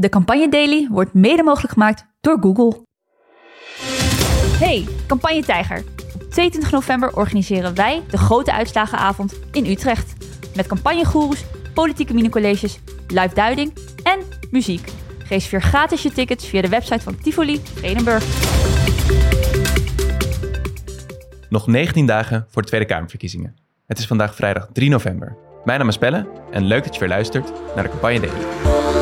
De Campagne Daily wordt mede mogelijk gemaakt door Google. Hey, Campagne Tijger. Op 22 november organiseren wij de grote uitslagenavond in Utrecht. Met campagnegoeroes, politieke minicolleges, live duiding en muziek. Reserveer gratis je tickets via de website van Tivoli Vredenburg. Nog 19 dagen voor de Tweede Kamerverkiezingen. Het is vandaag vrijdag 3 november. Mijn naam is Pelle en leuk dat je weer luistert naar de Campagne Daily.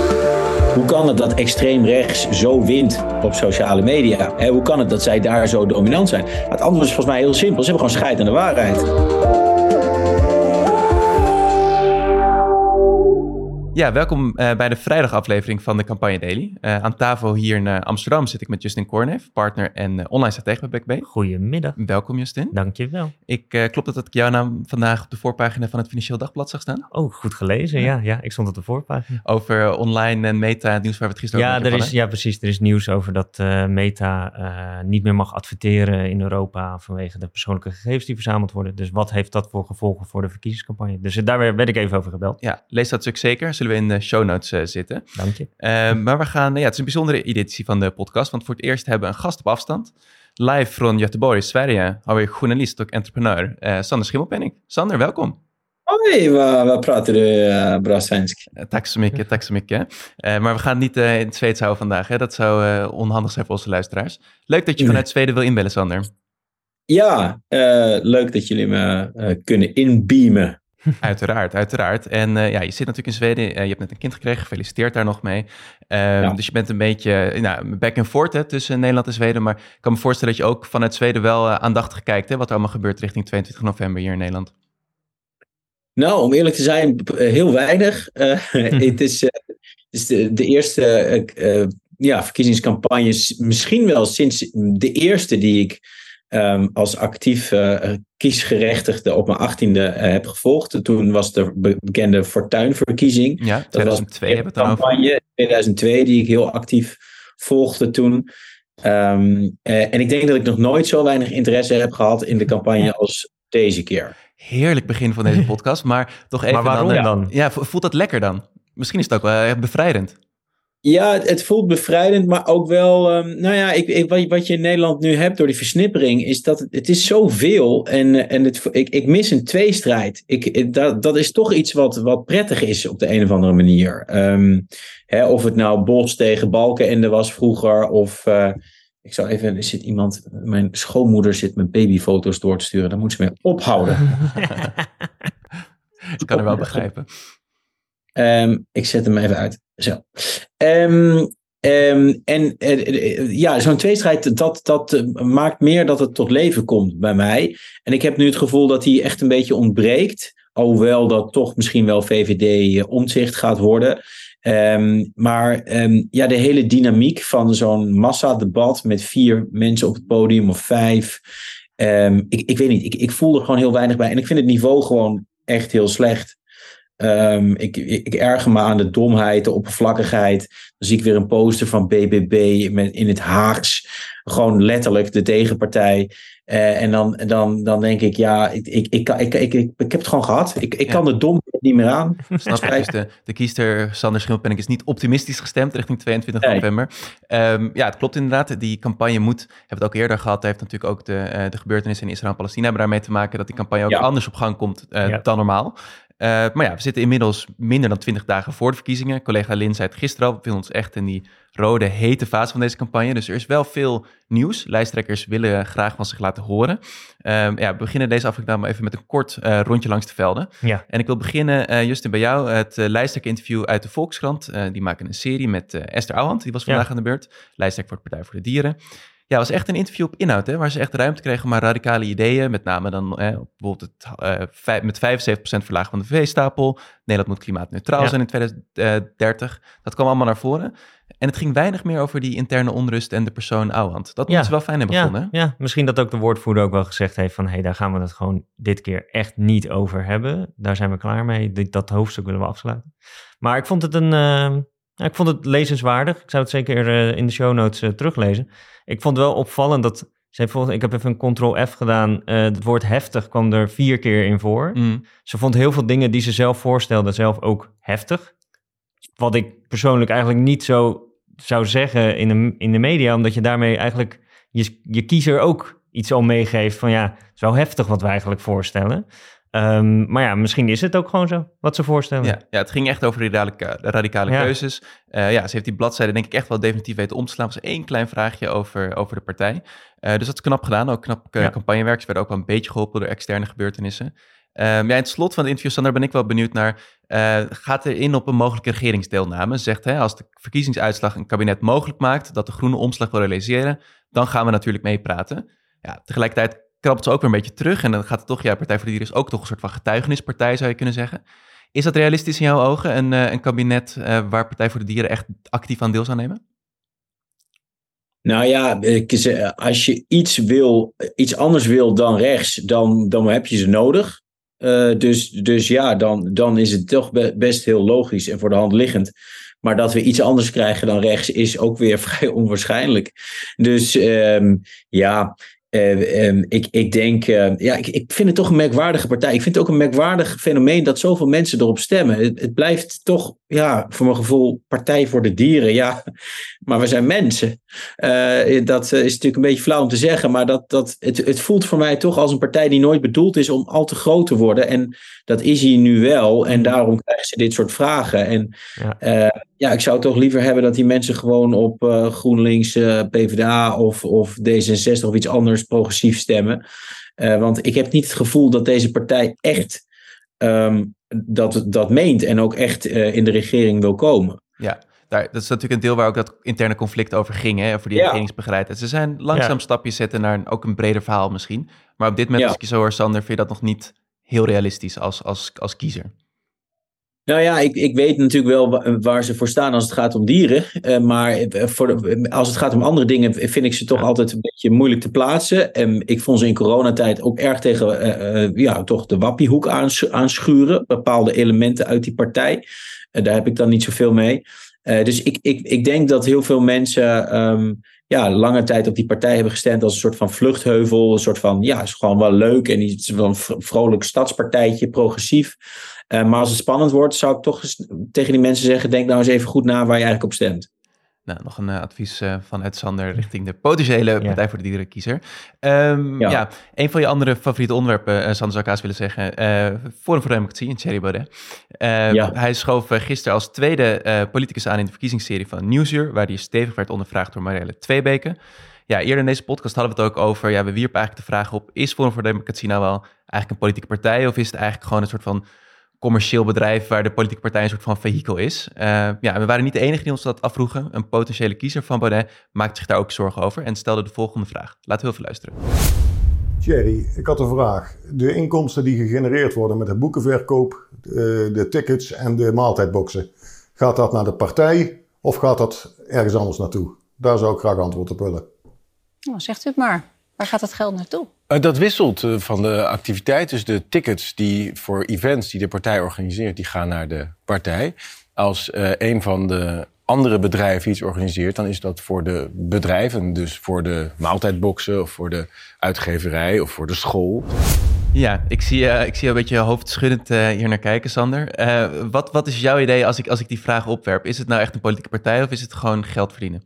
Hoe kan het dat extreem rechts zo wint op sociale media? Hoe kan het dat zij daar zo dominant zijn? Het antwoord is volgens mij heel simpel. Ze hebben gewoon scheid aan de waarheid. Ja, welkom uh, bij de vrijdagaflevering van de Campagne Daily. Uh, aan tafel hier in uh, Amsterdam zit ik met Justin Korneef, partner en online stratege bij BackB. Goedemiddag. Welkom Justin. Dankjewel. Ik klopt het dat ik jouw naam vandaag op de voorpagina van het Financieel Dagblad zag staan? Oh, goed gelezen. Ja, ja, ja ik stond op de voorpagina. Over online en meta nieuws waar we het gisteren ja, over er is, Ja, precies. Er is nieuws over dat Meta niet meer mag adverteren in Europa vanwege de persoonlijke gegevens die verzameld worden. Dus wat heeft dat voor gevolgen voor de verkiezingscampagne? Dus daar werd ik even over gebeld. Ja, lees dat stuk zeker. Zullen we in de show notes uh, zitten. Dank je. Uh, maar we gaan, ja, het is een bijzondere editie van de podcast, want voor het eerst hebben we een gast op afstand. Live van Göteborg, Sverige, vi journalist och entreprenör uh, Sander Schimmelpenning. Sander, welkom. Hoi, wat, wat praten du uh, bra svensk? Uh, tack så mycket, tack så mycket. Uh, maar we gaan niet in het Zweeds houden vandaag, hè? dat zou onhandig zijn voor onze luisteraars. Leuk dat je vanuit Zweden wil inbellen, Sander. Ja, leuk dat jullie me kunnen inbeamen. Uiteraard, uiteraard. En uh, ja, je zit natuurlijk in Zweden, uh, je hebt net een kind gekregen, gefeliciteerd daar nog mee. Uh, ja. Dus je bent een beetje nou, back and forth hè, tussen Nederland en Zweden. Maar ik kan me voorstellen dat je ook vanuit Zweden wel aandachtig kijkt, hè, wat er allemaal gebeurt richting 22 november hier in Nederland. Nou, om eerlijk te zijn, heel weinig. het is, het is de, de eerste ja, verkiezingscampagnes, misschien wel sinds de eerste die ik um, als actief uh, kiesgerechtigde op mijn achttiende uh, heb gevolgd. Toen was de bekende Fortuinverkiezing. Ja, 2002 dat was een campagne, 2002, die ik heel actief volgde toen. Um, uh, en ik denk dat ik nog nooit zo weinig interesse heb gehad in de campagne als deze keer. Heerlijk begin van deze podcast, maar toch even... Maar waarom dan, dan? Ja, voelt dat lekker dan? Misschien is het ook wel bevrijdend. Ja, het, het, voelt bevrijdend, maar ook wel. Um, nou ja, ik, wat, je in Nederland nu hebt door die versnippering, is dat het, het is zoveel. En, en het, ik, ik mis een tweestrijd. Ik, dat, dat is toch iets wat, wat prettig is op de een of andere manier. Um, hè, of het nou Bos tegen Balkenende was vroeger, of. Uh, ik zou even, er zit iemand, mijn schoonmoeder zit mijn babyfoto's door te sturen. Dan moet ze mee ophouden. ik kan er wel begrijpen. Um, ik zet hem even uit. Zo. Um, um, en uh, ja, zo'n tweestrijd, dat, dat maakt meer dat het tot leven komt bij mij. En ik heb nu het gevoel dat die echt een beetje ontbreekt. Alhoewel dat toch misschien wel VVD-omzicht gaat worden. Maar ja, de hele dynamiek van zo'n massadebat met vier mensen op het podium of vijf. ik, ik weet niet, ik, ik voel er gewoon heel weinig bij. En ik vind het niveau gewoon echt heel slecht. Um, ik, ik, ik, erger me aan de domheid, de oppervlakkigheid. Dan zie ik weer een poster van BBB met, in het Haags. Gewoon letterlijk de tegenpartij. Uh, en dan, dan, dan denk ik, ja, ik, ik, ik, ik, ik, ik, ik heb het gewoon gehad. Ik, ik ja. kan de domheid niet meer aan. Snap je? Dus de, de kiester Sander Schilpenning is niet optimistisch gestemd richting 22 nee. november. Um, ja, het klopt inderdaad. Die campagne moet, hebben we het ook eerder gehad, heeft natuurlijk ook de, uh, de gebeurtenissen in Israël en Palestina hebben daarmee te maken dat die campagne ook ja. anders op gang komt uh, ja. dan normaal. Uh, maar ja, we zitten inmiddels minder dan 20 dagen voor de verkiezingen. Collega Lin zei het gisteren al, we bevinden ons echt in die rode, hete fase van deze campagne. Dus er is wel veel nieuws. Lijsttrekkers willen graag van zich laten horen. Uh, ja, we beginnen deze aflevering maar even met een kort uh, rondje langs de velden. Ja. En ik wil beginnen, uh, Justin, bij jou. Het uh, lijsttrekker-interview uit de Volkskrant. die maken een serie met Esther Ouwand, die was vandaag ja. aan de beurt. Lijsttrekker voor de Partij voor de Dieren. Ja, het was echt een interview op inhoud, hè, waar ze echt ruimte kregen om maar radicale ideeën. Met name dan eh, bijvoorbeeld het, uh, met 75% verlagen van de VV-stapel. Nederland moet klimaatneutraal ja. zijn in 2030. Dat kwam allemaal naar voren. En het ging weinig meer over die interne onrust en de persoon Ouwand. Dat moeten ze wel fijn hebben ja, gevonden. Ja, misschien dat ook de woordvoerder ook wel gezegd heeft van... hé, hey, daar gaan we het gewoon dit keer echt niet over hebben. Daar zijn we klaar mee. Dat hoofdstuk willen we afsluiten. Maar ik vond het een... Uh, ik vond het lezenswaardig. Ik zou het zeker uh, in de show notes uh, teruglezen. Ik vond het wel opvallend dat... Ze heeft volgens, ik heb even een ctrl-f gedaan. Uh, het woord heftig kwam er vier keer in voor. Mm. Ze vond heel veel dingen die ze zelf voorstelde zelf ook heftig. wat ik persoonlijk eigenlijk niet zo zou zeggen in de, in de media, omdat je daarmee eigenlijk je, je kiezer ook iets al meegeeft van ja, het is wel heftig wat we eigenlijk voorstellen. Ehm, maar ja, misschien is het ook gewoon zo wat ze voorstellen. Ja, ja het ging echt over die radicale, radicale keuzes. Uh, ja, ze heeft die bladzijde denk ik echt wel definitief weten om te slaan. Was één klein vraagje over, over de partij. Uh, dus dat is knap gedaan, ook knap uh, campagnewerk. Ze werden ook wel een beetje geholpen door externe gebeurtenissen. Um, ja, in het slot van het interview, Sander, ben ik wel benieuwd naar... gaat er in op een mogelijke regeringsdeelname? Zegt, hè, als de verkiezingsuitslag een kabinet mogelijk maakt... dat de groene omslag wil realiseren, dan gaan we natuurlijk meepraten. Ja, tegelijkertijd krabbelt ze ook weer een beetje terug. En dan gaat het toch, ja, Partij voor de Dieren is ook toch een soort van getuigenispartij, zou je kunnen zeggen. Is dat realistisch in jouw ogen, een, uh, een kabinet uh, waar Partij voor de Dieren echt actief aan deel zou nemen? Nou ja, als je iets wil, iets anders wil dan rechts, dan, dan heb je ze nodig. Uh, dus, dus ja, dan, dan is het toch best heel logisch en voor de hand liggend. Maar dat we iets anders krijgen dan rechts is ook weer vrij onwaarschijnlijk. Dus um, ja, uh, ik, ik denk, uh, ja, ik, ik vind het toch een merkwaardige partij. Ik vind het ook een merkwaardig fenomeen dat zoveel mensen erop stemmen. Het, het, blijft toch, ja, voor mijn gevoel, partij voor de dieren. Ja, maar we zijn mensen. Uh, dat is natuurlijk een beetje flauw om te zeggen, maar dat, dat, het, het voelt voor mij toch als een partij die nooit bedoeld is om al te groot te worden. En dat is hij nu wel. En daarom krijgen ze dit soort vragen. En ja, ja ik zou toch liever hebben dat die mensen gewoon op GroenLinks, PvdA of, of D66 of iets anders progressief stemmen. Want ik heb niet het gevoel dat deze partij echt um, dat, dat meent en ook echt in de regering wil komen. Ja, daar, dat is natuurlijk een deel waar ook dat interne conflict over ging, hè, over die ja. Ze zijn langzaam ja. stapjes zetten naar een, ook een breder verhaal misschien. Maar op dit moment, ja. als ik je zo hoor, Sander, vind je dat nog niet heel realistisch als, als, als kiezer? Nou ja, ik, ik weet natuurlijk wel waar ze voor staan als het gaat om dieren. Uh, maar voor de, als het gaat om andere dingen vind ik ze toch altijd een beetje moeilijk te plaatsen. En ik vond ze in coronatijd ook erg tegen uh, uh, ja, toch de wappiehoek aans, aanschuren. Bepaalde elementen uit die partij. daar heb ik dan niet zoveel mee. Dus ik, ik, ik denk dat heel veel mensen um, ja, lange tijd op die partij hebben gestemd als een soort van vluchtheuvel. Een soort van, ja, is gewoon wel leuk en iets van een vrolijk stadspartijtje, progressief. Uh, maar als het spannend wordt, zou ik toch tegen die mensen zeggen: denk nou eens even goed na waar je eigenlijk op stemt. Nou, nog een uh, advies uh, van Ed Sander richting de potentiële Partij voor de Dierenkiezer. Um, ja. ja. een van je andere favoriete onderwerpen, uh, Sander zou ik haast willen zeggen, Forum voor Democratie in Thierry Baudet. ja. Hij schoof gisteren als tweede politicus aan in de verkiezingsserie van Nieuwsuur, waar hij stevig werd ondervraagd door Marielle Tweebeke. Ja, eerder in deze podcast hadden we het ook over, ja, we wierpen eigenlijk de vraag op, is Forum voor Democratie nou wel eigenlijk een politieke partij of is het eigenlijk gewoon een soort van commercieel bedrijf waar de politieke partij een soort van vehikel is. Uh, ja, we waren niet de enige die ons dat afvroegen. Een potentiële kiezer van Baudet maakte zich daar ook zorgen over en stelde de volgende vraag. Laten we even luisteren. Thierry, ik had een vraag. De inkomsten die gegenereerd worden met de boekenverkoop, de, de tickets en de maaltijdboxen, gaat dat naar de partij of gaat dat ergens anders naartoe? Daar zou ik graag antwoord op willen. Nou, zegt u het maar. Waar gaat het geld naartoe? Uh, dat wisselt uh, van de activiteit. Dus de tickets die voor events die de partij organiseert, die gaan naar de partij. Als uh, een van de andere bedrijven iets organiseert, dan is dat voor de bedrijven. Dus voor de maaltijdboxen of voor de uitgeverij of voor de school. Ja, ik zie, uh, ik zie een beetje hoofdschuddend uh, hier naar kijken, Sander. Uh, wat, wat is jouw idee als ik, als ik die vraag opwerp? Is het nou echt een politieke partij of is het gewoon geld verdienen?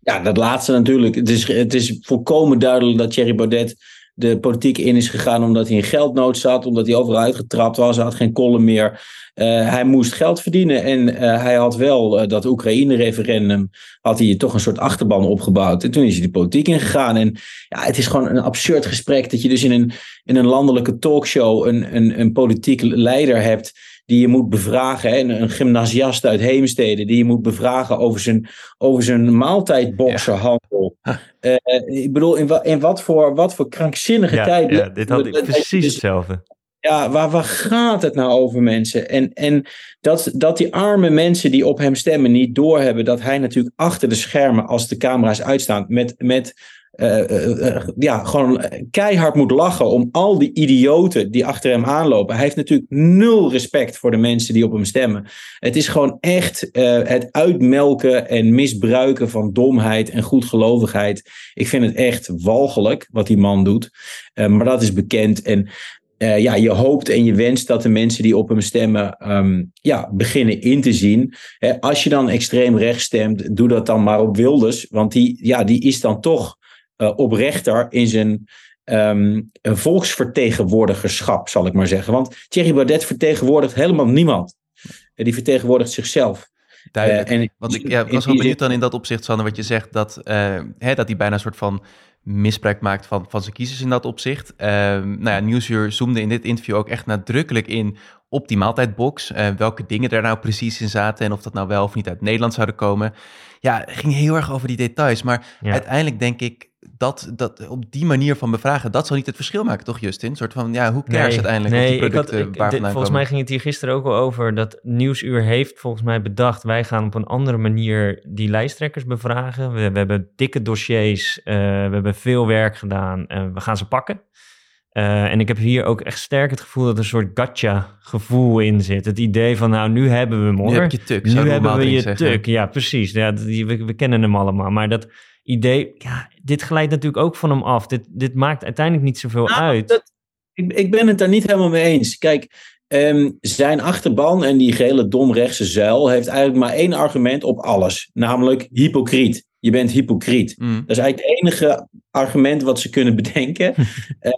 Ja, dat laatste natuurlijk. Het is, het is volkomen duidelijk dat Thierry Baudet de politiek in is gegaan omdat hij in geldnood zat, omdat hij overal uitgetrapt was, hij had geen kolom meer. Uh, hij moest geld verdienen en uh, hij had wel uh, dat Oekraïne-referendum, had hij toch een soort achterban opgebouwd. En toen is hij de politiek ingegaan. En ja, het is gewoon een absurd gesprek dat je dus in een, in een landelijke talkshow een, een, een politiek leider hebt die je moet bevragen. Hè? Een, een gymnasiast uit Heemstede die je moet bevragen over zijn, over zijn maaltijdboxerhandel. Ja. Uh, ik bedoel, in, wa, in wat, voor, wat voor krankzinnige ja, tijd. Ja, dit had ik precies dus, hetzelfde. Ja, waar, waar gaat het nou over mensen? En, en dat, dat die arme mensen die op hem stemmen niet doorhebben dat hij natuurlijk achter de schermen, als de camera's uitstaan, met, met uh, uh, ja, gewoon keihard moet lachen om al die idioten die achter hem aanlopen. Hij heeft natuurlijk nul respect voor de mensen die op hem stemmen. Het is gewoon echt het uitmelken en misbruiken van domheid en goedgelovigheid. Ik vind het echt walgelijk wat die man doet. maar dat is bekend. En eh, ja, je hoopt en je wenst dat de mensen die op hem stemmen ehm, ja, beginnen in te zien. Als je dan extreem rechts stemt, doe dat dan maar op Wilders. Want die, ja, die is dan toch oprechter in zijn um, volksvertegenwoordigerschap, zal ik maar zeggen. Want Thierry Baudet vertegenwoordigt helemaal niemand. die vertegenwoordigt zichzelf. Duidelijk. Uh, en Want ik ja, was wel benieuwd dan in dat opzicht, Sander, wat je zegt, dat, hè, dat hij bijna een soort van misbruik maakt van, van zijn kiezers in dat opzicht. Uh, nou ja, Nieuwsuur zoomde in dit interview ook echt nadrukkelijk in op die maaltijdbox. Uh, welke dingen daar nou precies in zaten en of dat nou wel of niet uit Nederland zouden komen. Ja, het ging heel erg over die details. Maar uiteindelijk denk ik dat, dat op die manier van bevragen, dat zal niet het verschil maken, toch Justin? Een soort van, ja, hoe cares nee, uiteindelijk nee, die producten ik had, ik, dit, Volgens mij ging het hier gisteren ook al over dat Nieuwsuur heeft volgens mij bedacht, wij gaan op een andere manier die lijsttrekkers bevragen. We, we hebben dikke dossiers, uh, we hebben veel werk gedaan en we gaan ze pakken. Uh, en ik heb hier ook echt sterk het gevoel dat er een soort gotcha gevoel in zit. Het idee van, nou, nu hebben we hem hoor. Nu heb je tuk. Nu hebben we je tuk. Ja, precies. Ja, die, we, we, kennen hem allemaal. Maar dat idee, ja, dit glijdt natuurlijk ook van hem af. Dit, dit maakt uiteindelijk niet zoveel nou, uit. Dat, ik, ik ben het daar niet helemaal mee eens. Kijk, um, zijn achterban en die gele domrechtse zuil heeft eigenlijk maar één argument op alles. Namelijk hypocriet. Je bent hypocriet. Mm. Dat is eigenlijk het enige argument wat ze kunnen bedenken.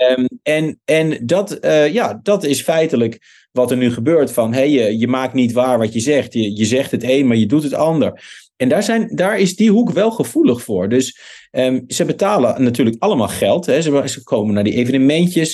um, en en dat, uh, ja, dat is feitelijk wat er nu gebeurt. Van hey, je, je maakt niet waar wat je zegt. Je, je zegt het een, maar je doet het ander. En daar, zijn, daar is die hoek wel gevoelig voor. Dus um, ze betalen natuurlijk allemaal geld. Hè. Ze, ze komen naar die evenementjes.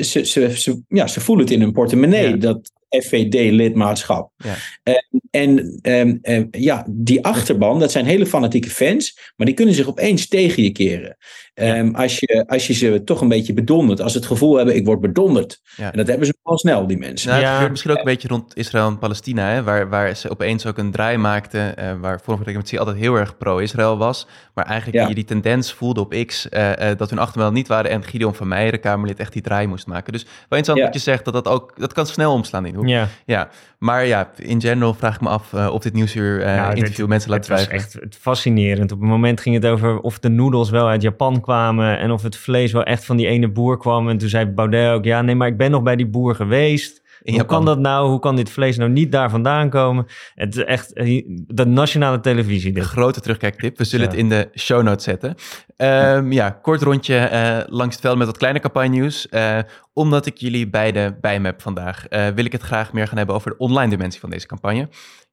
Ze, ze, ja, ze voelen het in hun portemonnee, dat FVD-lidmaatschap. Ja. Um, en um, ja, die achterban, dat zijn hele fanatieke fans, maar die kunnen zich opeens tegen je keren. Ja. als, je, als je ze toch een beetje bedondert, als ze het gevoel hebben, ik word bedonderd. Ja. En dat hebben ze al snel, die mensen. Nou, het gebeurt misschien ook een beetje rond Israël en Palestina, hè, waar, waar ze opeens ook een draai maakten, uh, waar Forum voor altijd heel erg pro-Israël was, maar eigenlijk je die tendens voelde op X uh, uh, dat hun achterban niet waren en Gideon van Meijeren, Kamerlid, echt die draai moest maken. Dus wel interessant wat je zegt, dat dat ook, dat kan snel omslaan in hoe. Ja. ja. Maar ja, in general vraag ik me af uh, of dit nieuwsuur nou, interview dit, mensen laat twijfelen. Het is echt fascinerend. Op een moment ging het over of de noedels wel uit Japan kwamen en of het vlees wel echt van die ene boer kwam. En toen zei Baudet ook, ja nee, maar ik ben nog bij die boer geweest. Hoe kan dat nou? Hoe kan dit vlees nou niet daar vandaan komen? Het is echt de nationale televisie. Dit. Grote terugkijktip. We zullen het in de show notes zetten. Um, ja. kort rondje uh, langs het veld met wat kleine campagne nieuws. Uh, omdat ik jullie beide bij me heb vandaag, uh, wil ik het graag meer gaan hebben over de online dimensie van deze campagne.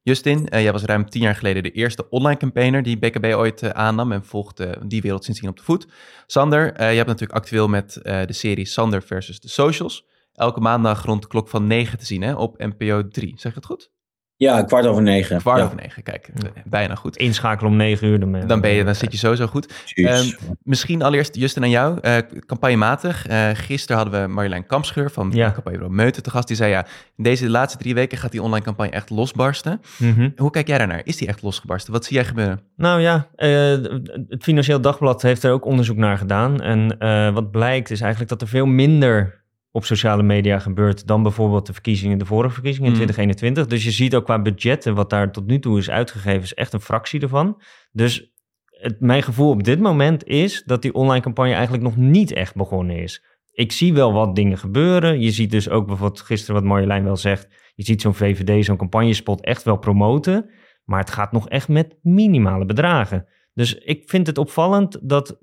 Justin, jij was ruim tien jaar geleden de eerste online campaigner die BKB ooit aannam en volgde die wereld sindsdien op de voet. Sander, je hebt natuurlijk actueel met de serie Sander versus de Socials elke maandag rond de klok van 9 te zien hè, op NPO 3. Zeg je het goed? Ja, kwart over negen. Kwart ja. over negen, kijk, bijna goed. Inschakelen om negen uur. Dan, dan, ben je, dan zit je sowieso goed. Um, misschien allereerst, Justin, aan jou. Uh, campagnematig. Uh, gisteren hadden we Marjolein Kampscheur van ja. campagne Meuten te gast. Die zei, ja, deze laatste drie weken gaat die online campagne echt losbarsten. Mm -hmm. Hoe kijk jij daarnaar? Is die echt losgebarsten? Wat zie jij gebeuren? Nou ja, uh, het Financieel Dagblad heeft er ook onderzoek naar gedaan. En wat blijkt is eigenlijk dat er veel minder op sociale media gebeurt dan bijvoorbeeld de verkiezingen, de vorige verkiezingen in 2021. Mm. Dus je ziet ook qua budgetten wat daar tot nu toe is uitgegeven, is echt een fractie ervan. Dus het, mijn gevoel op dit moment is dat die online campagne eigenlijk nog niet echt begonnen is. Ik zie wel wat dingen gebeuren. Je ziet dus ook bijvoorbeeld gisteren wat Marjolein wel zegt. Je ziet zo'n VVD, zo'n campagnespot echt wel promoten. Maar het gaat nog echt met minimale bedragen. Dus ik vind het opvallend dat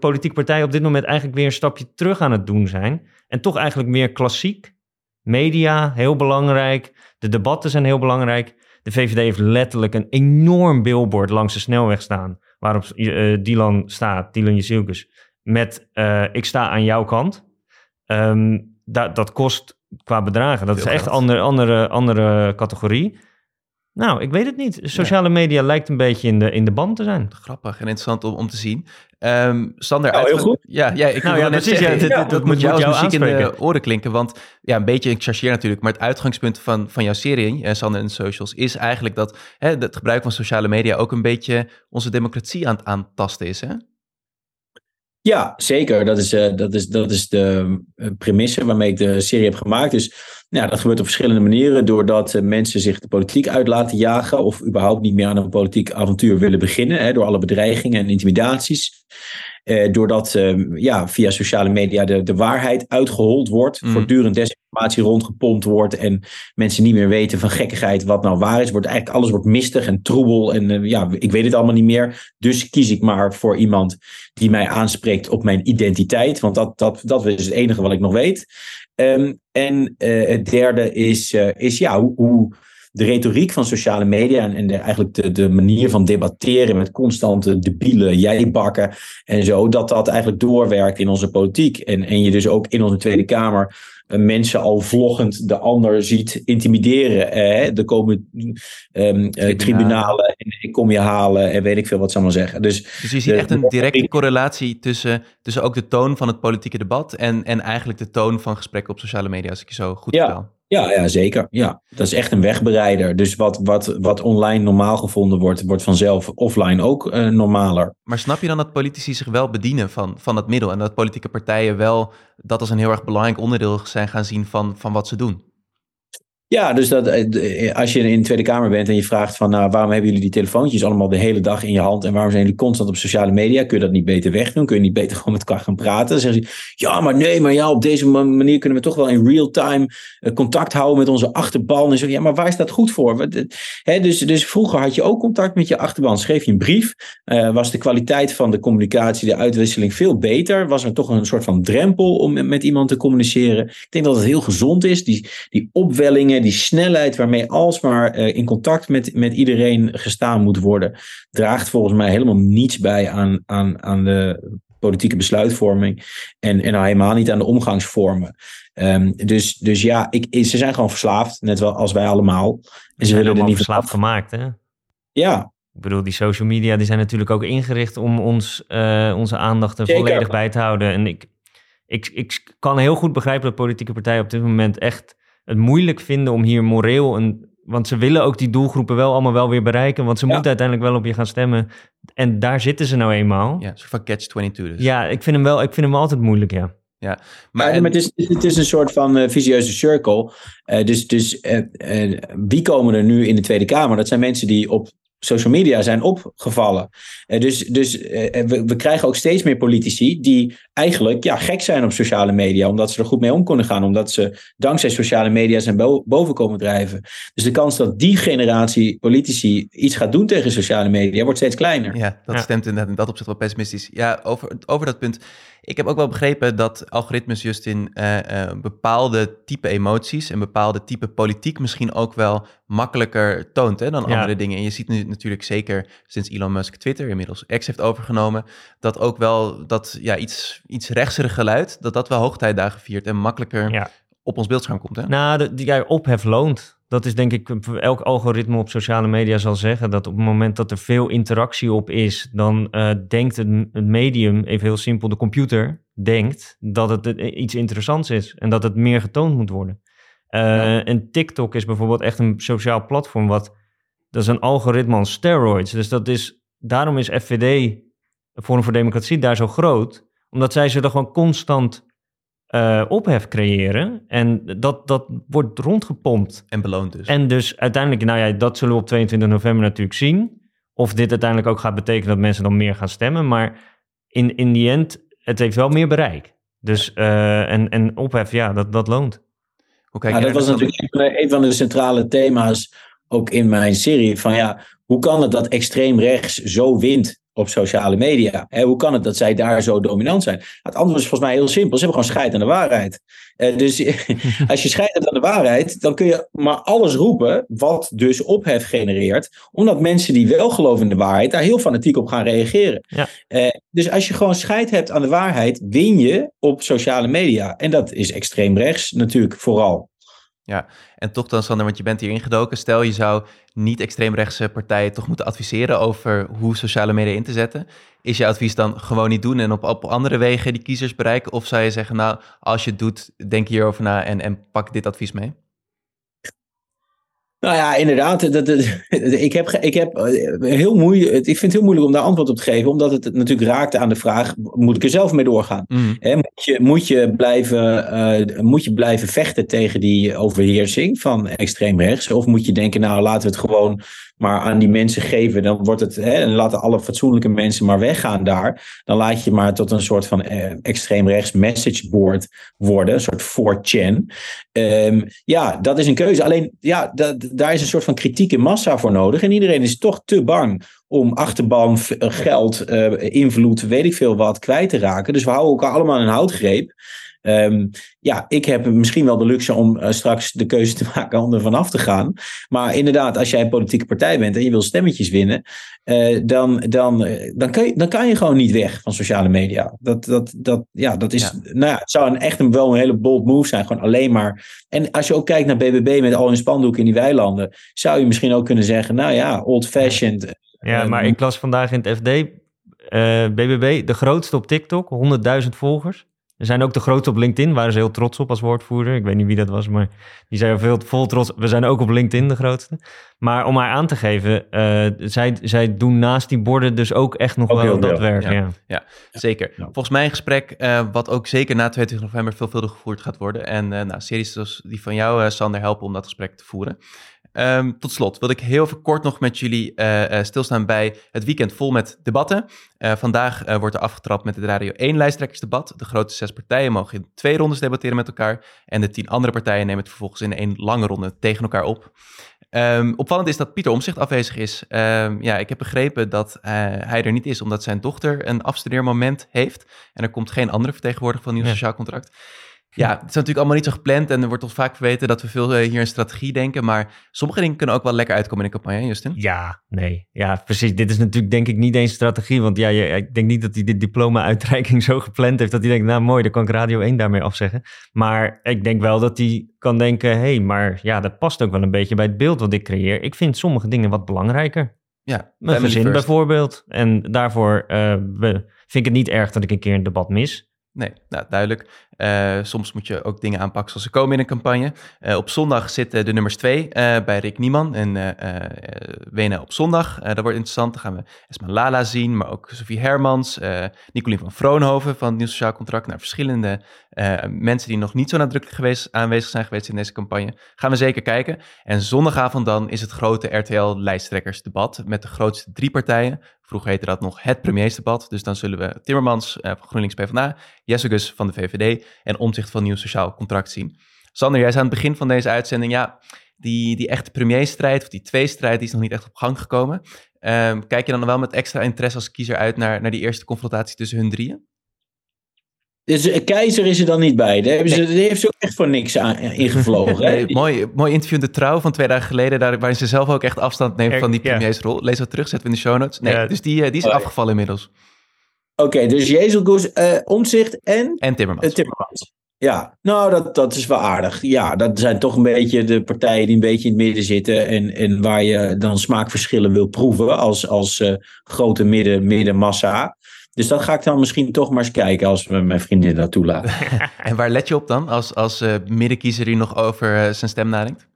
politieke partijen op dit moment eigenlijk weer een stapje terug aan het doen zijn. En toch eigenlijk meer klassiek. Media, heel belangrijk. De debatten zijn heel belangrijk. De VVD heeft letterlijk een enorm billboard langs de snelweg staan. Waarop uh, Dylan staat, Dylan Jezielkes, met uh, ik sta aan jouw kant. Um, dat, dat kost qua bedragen. Dat is echt een andere, andere, andere categorie. Nou, ik weet het niet. Sociale media lijkt een beetje in de, in de band te zijn. Grappig en interessant om, om te zien. Um, Sander, nou, heel goed. Ja, ja ik nou, ja, net zeggen, ja, dat, dat, moet jou als muziek in de oren klinken. Want ja, een beetje, ik chargeer natuurlijk, maar het uitgangspunt van, van jouw serie, eh, Sander en Socials, is eigenlijk dat hè, het gebruik van sociale media ook een beetje onze democratie aan het aantasten is, hè? Ja, zeker. Dat is, uh, dat is, dat is de uh, premisse waarmee ik de serie heb gemaakt. Dus nou, dat gebeurt op verschillende manieren. Doordat uh, mensen zich de politiek uit laten jagen. Of überhaupt niet meer aan een politiek avontuur willen beginnen. Hè, door alle bedreigingen en intimidaties. Uh, doordat uh, ja, via sociale media de, de waarheid uitgehold wordt. Mm. Voortdurend desinformatie rondgepompt wordt. En mensen niet meer weten van gekkigheid wat nou waar is. Wordt eigenlijk alles wordt mistig en troebel. En uh, ja, ik weet het allemaal niet meer. Dus kies ik maar voor iemand die mij aanspreekt op mijn identiteit. Want dat, dat, dat is het enige wat ik nog weet. Um, en het derde is, is ja, hoe, de retoriek van sociale media en, en eigenlijk de, de manier van debatteren met constante debiele jijbakken en zo, dat dat eigenlijk doorwerkt in onze politiek. En, en je dus ook in onze Tweede Kamer mensen al vloggend de ander ziet intimideren. Eh, er komen um, uh, tribunalen en ik kom je halen en weet ik veel wat ze allemaal zeggen. Dus, dus je ziet echt een directe correlatie tussen, tussen ook de toon van het politieke debat en, en eigenlijk de toon van gesprekken op sociale media, als ik je zo goed vertel. Ja, ja, zeker. Ja. Dat is echt een wegbereider. Dus wat, wat, wat online normaal gevonden wordt, wordt vanzelf offline ook uh, normaler. Maar snap je dan dat politici zich wel bedienen van, van dat middel en dat politieke partijen wel dat als een heel erg belangrijk onderdeel zijn gaan zien van, van wat ze doen? Ja, dus dat, eh, als je in de Tweede Kamer bent en je vraagt van nou, waarom hebben jullie die telefoontjes allemaal de hele dag in je hand en waarom zijn jullie constant op sociale media? Kun je dat niet beter wegdoen? Kun je niet beter gewoon met elkaar gaan praten? Dan zeggen ze, ja, maar nee, maar ja, op deze manier kunnen we toch wel in real time eh, contact houden met onze achterban. En zo, ja, maar waar is dat goed voor? Dus, dus vroeger had je ook contact met je achterban. Schreef je een brief, was de kwaliteit van de communicatie, de uitwisseling veel beter? Was er toch een soort van drempel om met, met iemand te communiceren? Ik denk dat het heel gezond is, die, die opwellingen die snelheid waarmee alsmaar uh, in contact met, met iedereen gestaan moet worden, draagt volgens mij helemaal niets bij aan, aan, aan de politieke besluitvorming. En, en nou helemaal niet aan de omgangsvormen. Um, dus, dus ja, ik, ze zijn gewoon verslaafd, net wel als wij allemaal. En ze willen er niet verslaafd gemaakt, hè? Ja, ik bedoel, die social media die zijn natuurlijk ook ingericht om ons, uh, onze aandacht er Zeker. volledig bij te houden. En ik, ik, ik kan heel goed begrijpen dat politieke partijen op dit moment echt het moeilijk vinden om hier moreel een. Want ze willen ook die doelgroepen wel allemaal wel weer bereiken. Want ze ja. moeten uiteindelijk wel op je gaan stemmen. En daar zitten ze nou eenmaal. Ja, een soort van catch-22 dus. Ja, ik vind hem wel. Ik vind hem altijd moeilijk, ja. Ja, maar, ja, en... maar het, is, het is een soort van uh, visieuze circle. Uh, dus dus uh, wie komen er nu in de Tweede Kamer? Dat zijn mensen die op social media zijn opgevallen. Uh, dus dus uh, we, we, krijgen ook steeds meer politici die eigenlijk ja, gek zijn op sociale media, omdat ze er goed mee om kunnen gaan, omdat ze dankzij sociale media zijn bo boven komen drijven. Dus de kans dat die generatie politici iets gaat doen tegen sociale media wordt steeds kleiner. Ja, dat ja. stemt inderdaad in dat opzicht wel pessimistisch. Ja, over, over dat punt. Ik heb ook wel begrepen dat algoritmes just in uh, uh, bepaalde type emoties en bepaalde type politiek misschien ook wel makkelijker toont hè, dan ja. andere dingen. En je ziet nu natuurlijk zeker sinds Elon Musk Twitter inmiddels X heeft overgenomen, dat ook wel dat ja, iets, iets rechtserig geluid, dat dat wel hoogtijdagen viert en makkelijker ja. op ons beeldscherm komt. Hè? Nou, de, die ja, ophef loont. Dat is denk ik, elk algoritme op sociale media zal zeggen dat op het moment dat er veel interactie op is, dan uh, denkt het, het, medium, even heel simpel, de computer, denkt dat het iets interessants is en dat het meer getoond moet worden. Uh, ja. En TikTok is bijvoorbeeld echt een sociaal platform wat, dat is een algoritme aan steroids. Dus dat is, daarom is FVD, Forum voor Democratie, daar zo groot, omdat zij zullen gewoon constant uh, ophef creëren. En dat, dat wordt rondgepompt. En beloond dus. En dus uiteindelijk, nou ja, dat zullen we op 22 november natuurlijk zien. Of dit uiteindelijk ook gaat betekenen dat mensen dan meer gaan stemmen. Maar in, in die end, het heeft wel meer bereik. Dus, uh, en, en ophef, ja, dat, dat loont. Hoe kijk ja, dat was natuurlijk een van de centrale thema's ook in mijn serie. Van ja, hoe kan het dat extreem rechts zo wint op sociale media. Hè, hoe kan het dat zij daar zo dominant zijn? Het antwoord is volgens mij heel simpel. Ze hebben gewoon scheid aan de waarheid. Uh, dus als je scheid hebt aan de waarheid, dan kun je maar alles roepen wat dus ophef genereert. Omdat mensen die wel geloven in de waarheid daar heel fanatiek op gaan reageren. Ja. Uh, dus als je gewoon scheid hebt aan de waarheid, win je op sociale media. En dat is extreem rechts natuurlijk vooral. Ja, en toch dan Sander, want je bent hier ingedoken. Stel je zou niet extreemrechtse partijen toch moeten adviseren over hoe sociale media in te zetten. Is je advies dan gewoon niet doen en op, andere wegen die kiezers bereiken? Of zou je zeggen, nou, als je het doet, denk hierover na en, en pak dit advies mee? Nou ja, inderdaad. Dat, dat, ik heb, ik heb heel moeilijk, ik vind het heel moeilijk om daar antwoord op te geven, omdat het natuurlijk raakte aan de vraag: moet ik er zelf mee doorgaan? Mm. He, moet, je, moet, je blijven, uh, moet je blijven vechten tegen die overheersing van extreem rechts? Of moet je denken, nou laten we het gewoon maar aan die mensen geven, dan wordt het, hè, en laten alle fatsoenlijke mensen maar weggaan daar. Dan laat je maar tot een soort van eh, extreem rechts message board worden, een soort 4chan. Ehm, ja, dat is een keuze. Alleen, ja, daar is een soort van kritieke massa voor nodig. En iedereen is toch te bang om achterban, geld, eh, invloed, weet ik veel wat, kwijt te raken. Dus we houden elkaar allemaal in een houtgreep. Ehm, ja, ik heb misschien wel de luxe om eh, straks de keuze te maken om er vanaf te gaan. Maar inderdaad, als jij een politieke partij bent en je wil stemmetjes winnen, eh, dan, dan, eh, dan, kan je, dan kan je gewoon niet weg van sociale media. Dat, dat, dat, ja, dat is, Ja. nou ja, het zou een, echt een, wel een hele bold move zijn. Gewoon alleen maar. En als je ook kijkt naar BBB met al hun spandoeken in die weilanden, zou je misschien ook kunnen zeggen, nou ja, old-fashioned. Ja, maar ik las vandaag in het FD, BBB, de grootste op TikTok, 100.000 volgers. Er zijn ook de grootste op LinkedIn, waren ze heel trots op als woordvoerder. Ik weet niet wie dat was, maar die zijn veel vol trots. We zijn ook op LinkedIn de grootste. Maar om haar aan te geven, eh, zij, zij doen naast die borden dus ook echt nog Ook wel heel dat werk. ja. Ja. Zeker. Ja. Volgens mij een gesprek eh, wat ook zeker na 22 november veelvuldig gevoerd gaat worden. En eh nou, series zoals die van jou, eh, Sander, helpen om dat gesprek te voeren. Ehm, tot slot wil ik heel even kort nog met jullie eh, eh, stilstaan bij het weekend vol met debatten. Eh, vandaag wordt er afgetrapt met het Radio 1 lijsttrekkersdebat. De grote zes partijen mogen in twee rondes debatteren met elkaar. En de tien andere partijen nemen het vervolgens in één lange ronde tegen elkaar op. Ehm, opvallend is dat Pieter Omzicht afwezig is. Ehm, ja, ik heb begrepen dat hij er niet is omdat zijn dochter een afstudeermoment heeft. En er komt geen andere vertegenwoordiger van nieuw Ja. sociaal contract. Ja, het is natuurlijk allemaal niet zo gepland en er wordt ons vaak verweten dat we veel eh, hier in strategie denken. Maar sommige dingen kunnen ook wel lekker uitkomen in de campagne, Justin. Ja, nee. Ja, precies. Dit is natuurlijk denk ik niet eens strategie. Want ja, je, ik denk niet dat hij de diploma-uitreiking zo gepland heeft... dat hij denkt, nou mooi, dan kan ik Radio 1 daarmee afzeggen. Maar ik denk wel dat hij kan denken... hé, hey, maar ja, dat past ook wel een beetje bij het beeld wat ik creëer. Ik vind sommige dingen wat belangrijker. Ja, Mijn gezin first. bijvoorbeeld. En daarvoor eh, vind ik het niet erg dat ik een keer een debat mis. Nee, nou, duidelijk. Eh, soms moet je ook dingen aanpakken zoals ze komen in een campagne. Eh, op zondag zitten de nummers twee eh, bij Rick Nieman en Wenen op zondag. Dat wordt interessant. Dan gaan we Esma Lala zien, maar ook Sophie Hermans, Nicolien van Vroonhoven van het Nieuw Sociaal Contract. Naar verschillende eh, mensen die nog niet zo nadrukkelijk geweest, aanwezig zijn geweest in deze campagne. Gaan we zeker kijken. En zondagavond dan is het grote RTL-lijsttrekkersdebat met de grootste drie partijen. Vroeger heette dat nog het premiersdebat. Dus dan zullen we Timmermans eh, van GroenLinks PvdA, Jessicus van de VVD en Omzicht van Nieuw Sociaal Contract zien. Sander, jij zei aan het begin van deze uitzending, ja, die, die echte premierstrijd of die tweestrijd, die is nog niet echt op gang gekomen. Ehm, kijk je dan wel met extra interesse als kiezer uit naar, naar die eerste confrontatie tussen hun drieën? Dus Keizer is er dan niet bij. Daar hebben ze, Die heeft ze ook echt voor niks aan, ingevlogen. Nee, mooi, mooi interview in de Trouw van twee dagen geleden, daar, waarin ze zelf ook echt afstand neemt van die premiersrol. Lees dat terug, zetten we in de show notes. Nee, Ja. dus die, eh, die is Oh, ja. afgevallen inmiddels. Oké, dus Jezus, eh Omzicht en En Timmermans. Timmermans. Ja, nou, dat, dat is wel aardig. Ja, dat zijn toch een beetje de partijen die een beetje in het midden zitten. En, en waar je dan smaakverschillen wil proeven als, als eh, grote midden, middenmassa. Dus dat ga ik dan misschien toch maar eens kijken als me mijn vriendin dat toelaat. En waar let je op dan als, als eh, middenkiezer die nog over eh, zijn stem nadenkt?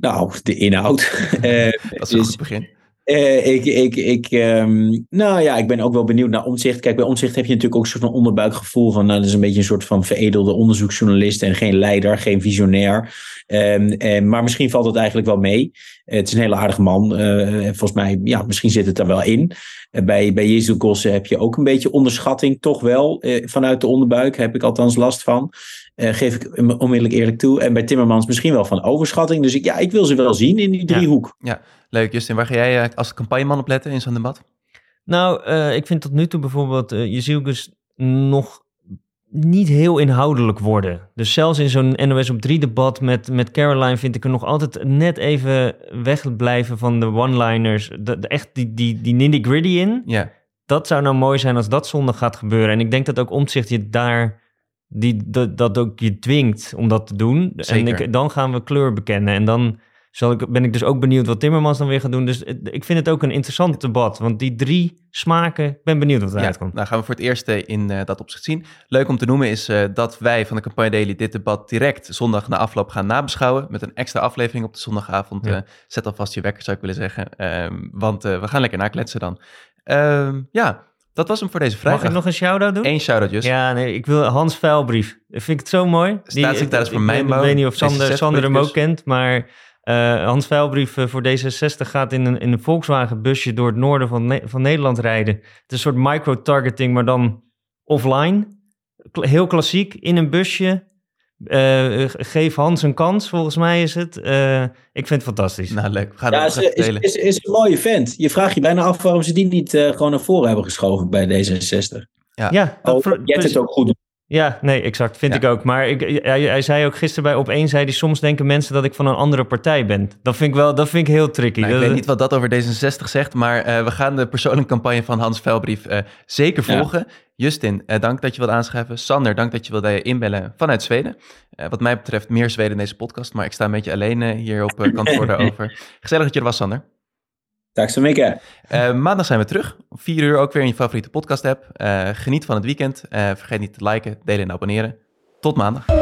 nou, de inhoud. Eh, Dat is een dus- goed begin. Ik, ik, ik, ehm, nou ja, ik ben ook wel benieuwd naar omzicht. Kijk, bij omzicht heb je natuurlijk ook een soort van onderbuikgevoel van, nou, dat is een beetje een soort van veredelde onderzoeksjournalist en geen leider, geen visionair. Ehm, eh, maar misschien valt het eigenlijk wel mee. Eh, het is een hele aardige man. Eh, volgens mij, ja, misschien zit het er wel in. Eh, bij bij Jezus Gosse heb je ook een beetje onderschatting, toch wel. Eh, vanuit de onderbuik heb ik althans last van. Eh, geef ik onmiddellijk eerlijk toe. En bij Timmermans misschien wel van overschatting. Dus ik, ja, ik wil ze wel zien in die driehoek. Leuk, Justin. Waar ga jij eh, als campagneman op letten in zo'n debat? Nou, eh, ik vind tot nu toe bijvoorbeeld uh, Jezielkus nog niet heel inhoudelijk worden. Dus zelfs in zo'n NOS op 3 debat met, met Caroline vind ik er nog altijd net even wegblijven van de one-liners. De, de, echt die, die, die nitty-gritty in. Ja. Dat zou nou mooi zijn als dat zondag gaat gebeuren. En ik denk dat ook omzicht je daar die, dat, dat ook je dwingt om dat te doen. Zeker. En ik, dan gaan we kleur bekennen. En dan zal ik, ben ik dus ook benieuwd wat Timmermans dan weer gaat doen. Dus het- ik vind het ook een interessant debat. Want die drie smaken, ik ben benieuwd wat eruit Ja, komt. nou gaan we voor het eerst eh, in eh, dat opzicht zien. Leuk om te noemen is eh, dat wij van de Campagne Daily dit debat direct zondag na afloop gaan nabeschouwen. Met een extra aflevering op de zondagavond. Ja. Eh, zet alvast je wekker zou ik willen zeggen. Ehm, want eh, we gaan lekker nakletsen dan. Ehm, ja, dat was hem voor deze Mag vrijdag. ik nog een shout-out doen? Eén shout-out, Just. Ja, nee, ik wil Hans Vuilbrief. Vind ik het zo mooi. Staatssecretaris ik van Mijnbouw, Ik weet niet of Sander, D66 Sander hem ook kent, maar Eh, Hans Veilbrief uh, voor D66 gaat in een, in een Volkswagen busje door het noorden van, ne van Nederland rijden. Het is een soort micro-targeting, maar dan offline. Heel klassiek, in een busje. Uh, geef Hans een kans, volgens mij is het. Uh, ik vind het fantastisch. Nou, leuk. Ga ja, is, is, is, is, een mooie vent. Je vraagt je bijna af waarom ze die niet uh, gewoon naar voren hebben geschoven bij D66. Ja, ja dat oh, jij het ook goed ja, nee, exact. Vind ja. ik ook. Maar ik, hij, hij, zei ook gisteren bij op één, zei hij, soms denken mensen dat ik van een andere partij ben. Dat vind ik wel, dat vind ik heel tricky. Nou, ik weet niet wat dat over D66 zegt, maar uh, we gaan de persoonlijke campagne van Hans Velbrief uh, zeker volgen. Ja. Justin, uh, dank dat je wilt aanschrijven. Sander, dank dat je wilde inbellen vanuit Zweden. wat mij betreft meer Zweden in deze podcast, maar ik sta een beetje alleen hier op kantoor daarover. Gezellig dat je er was, Sander. Så mycket. Uh, maandag zijn we terug. Vier uur ook weer in je favoriete podcast app. Uh, geniet van het weekend. Uh, vergeet niet te liken, delen en abonneren. Tot maandag.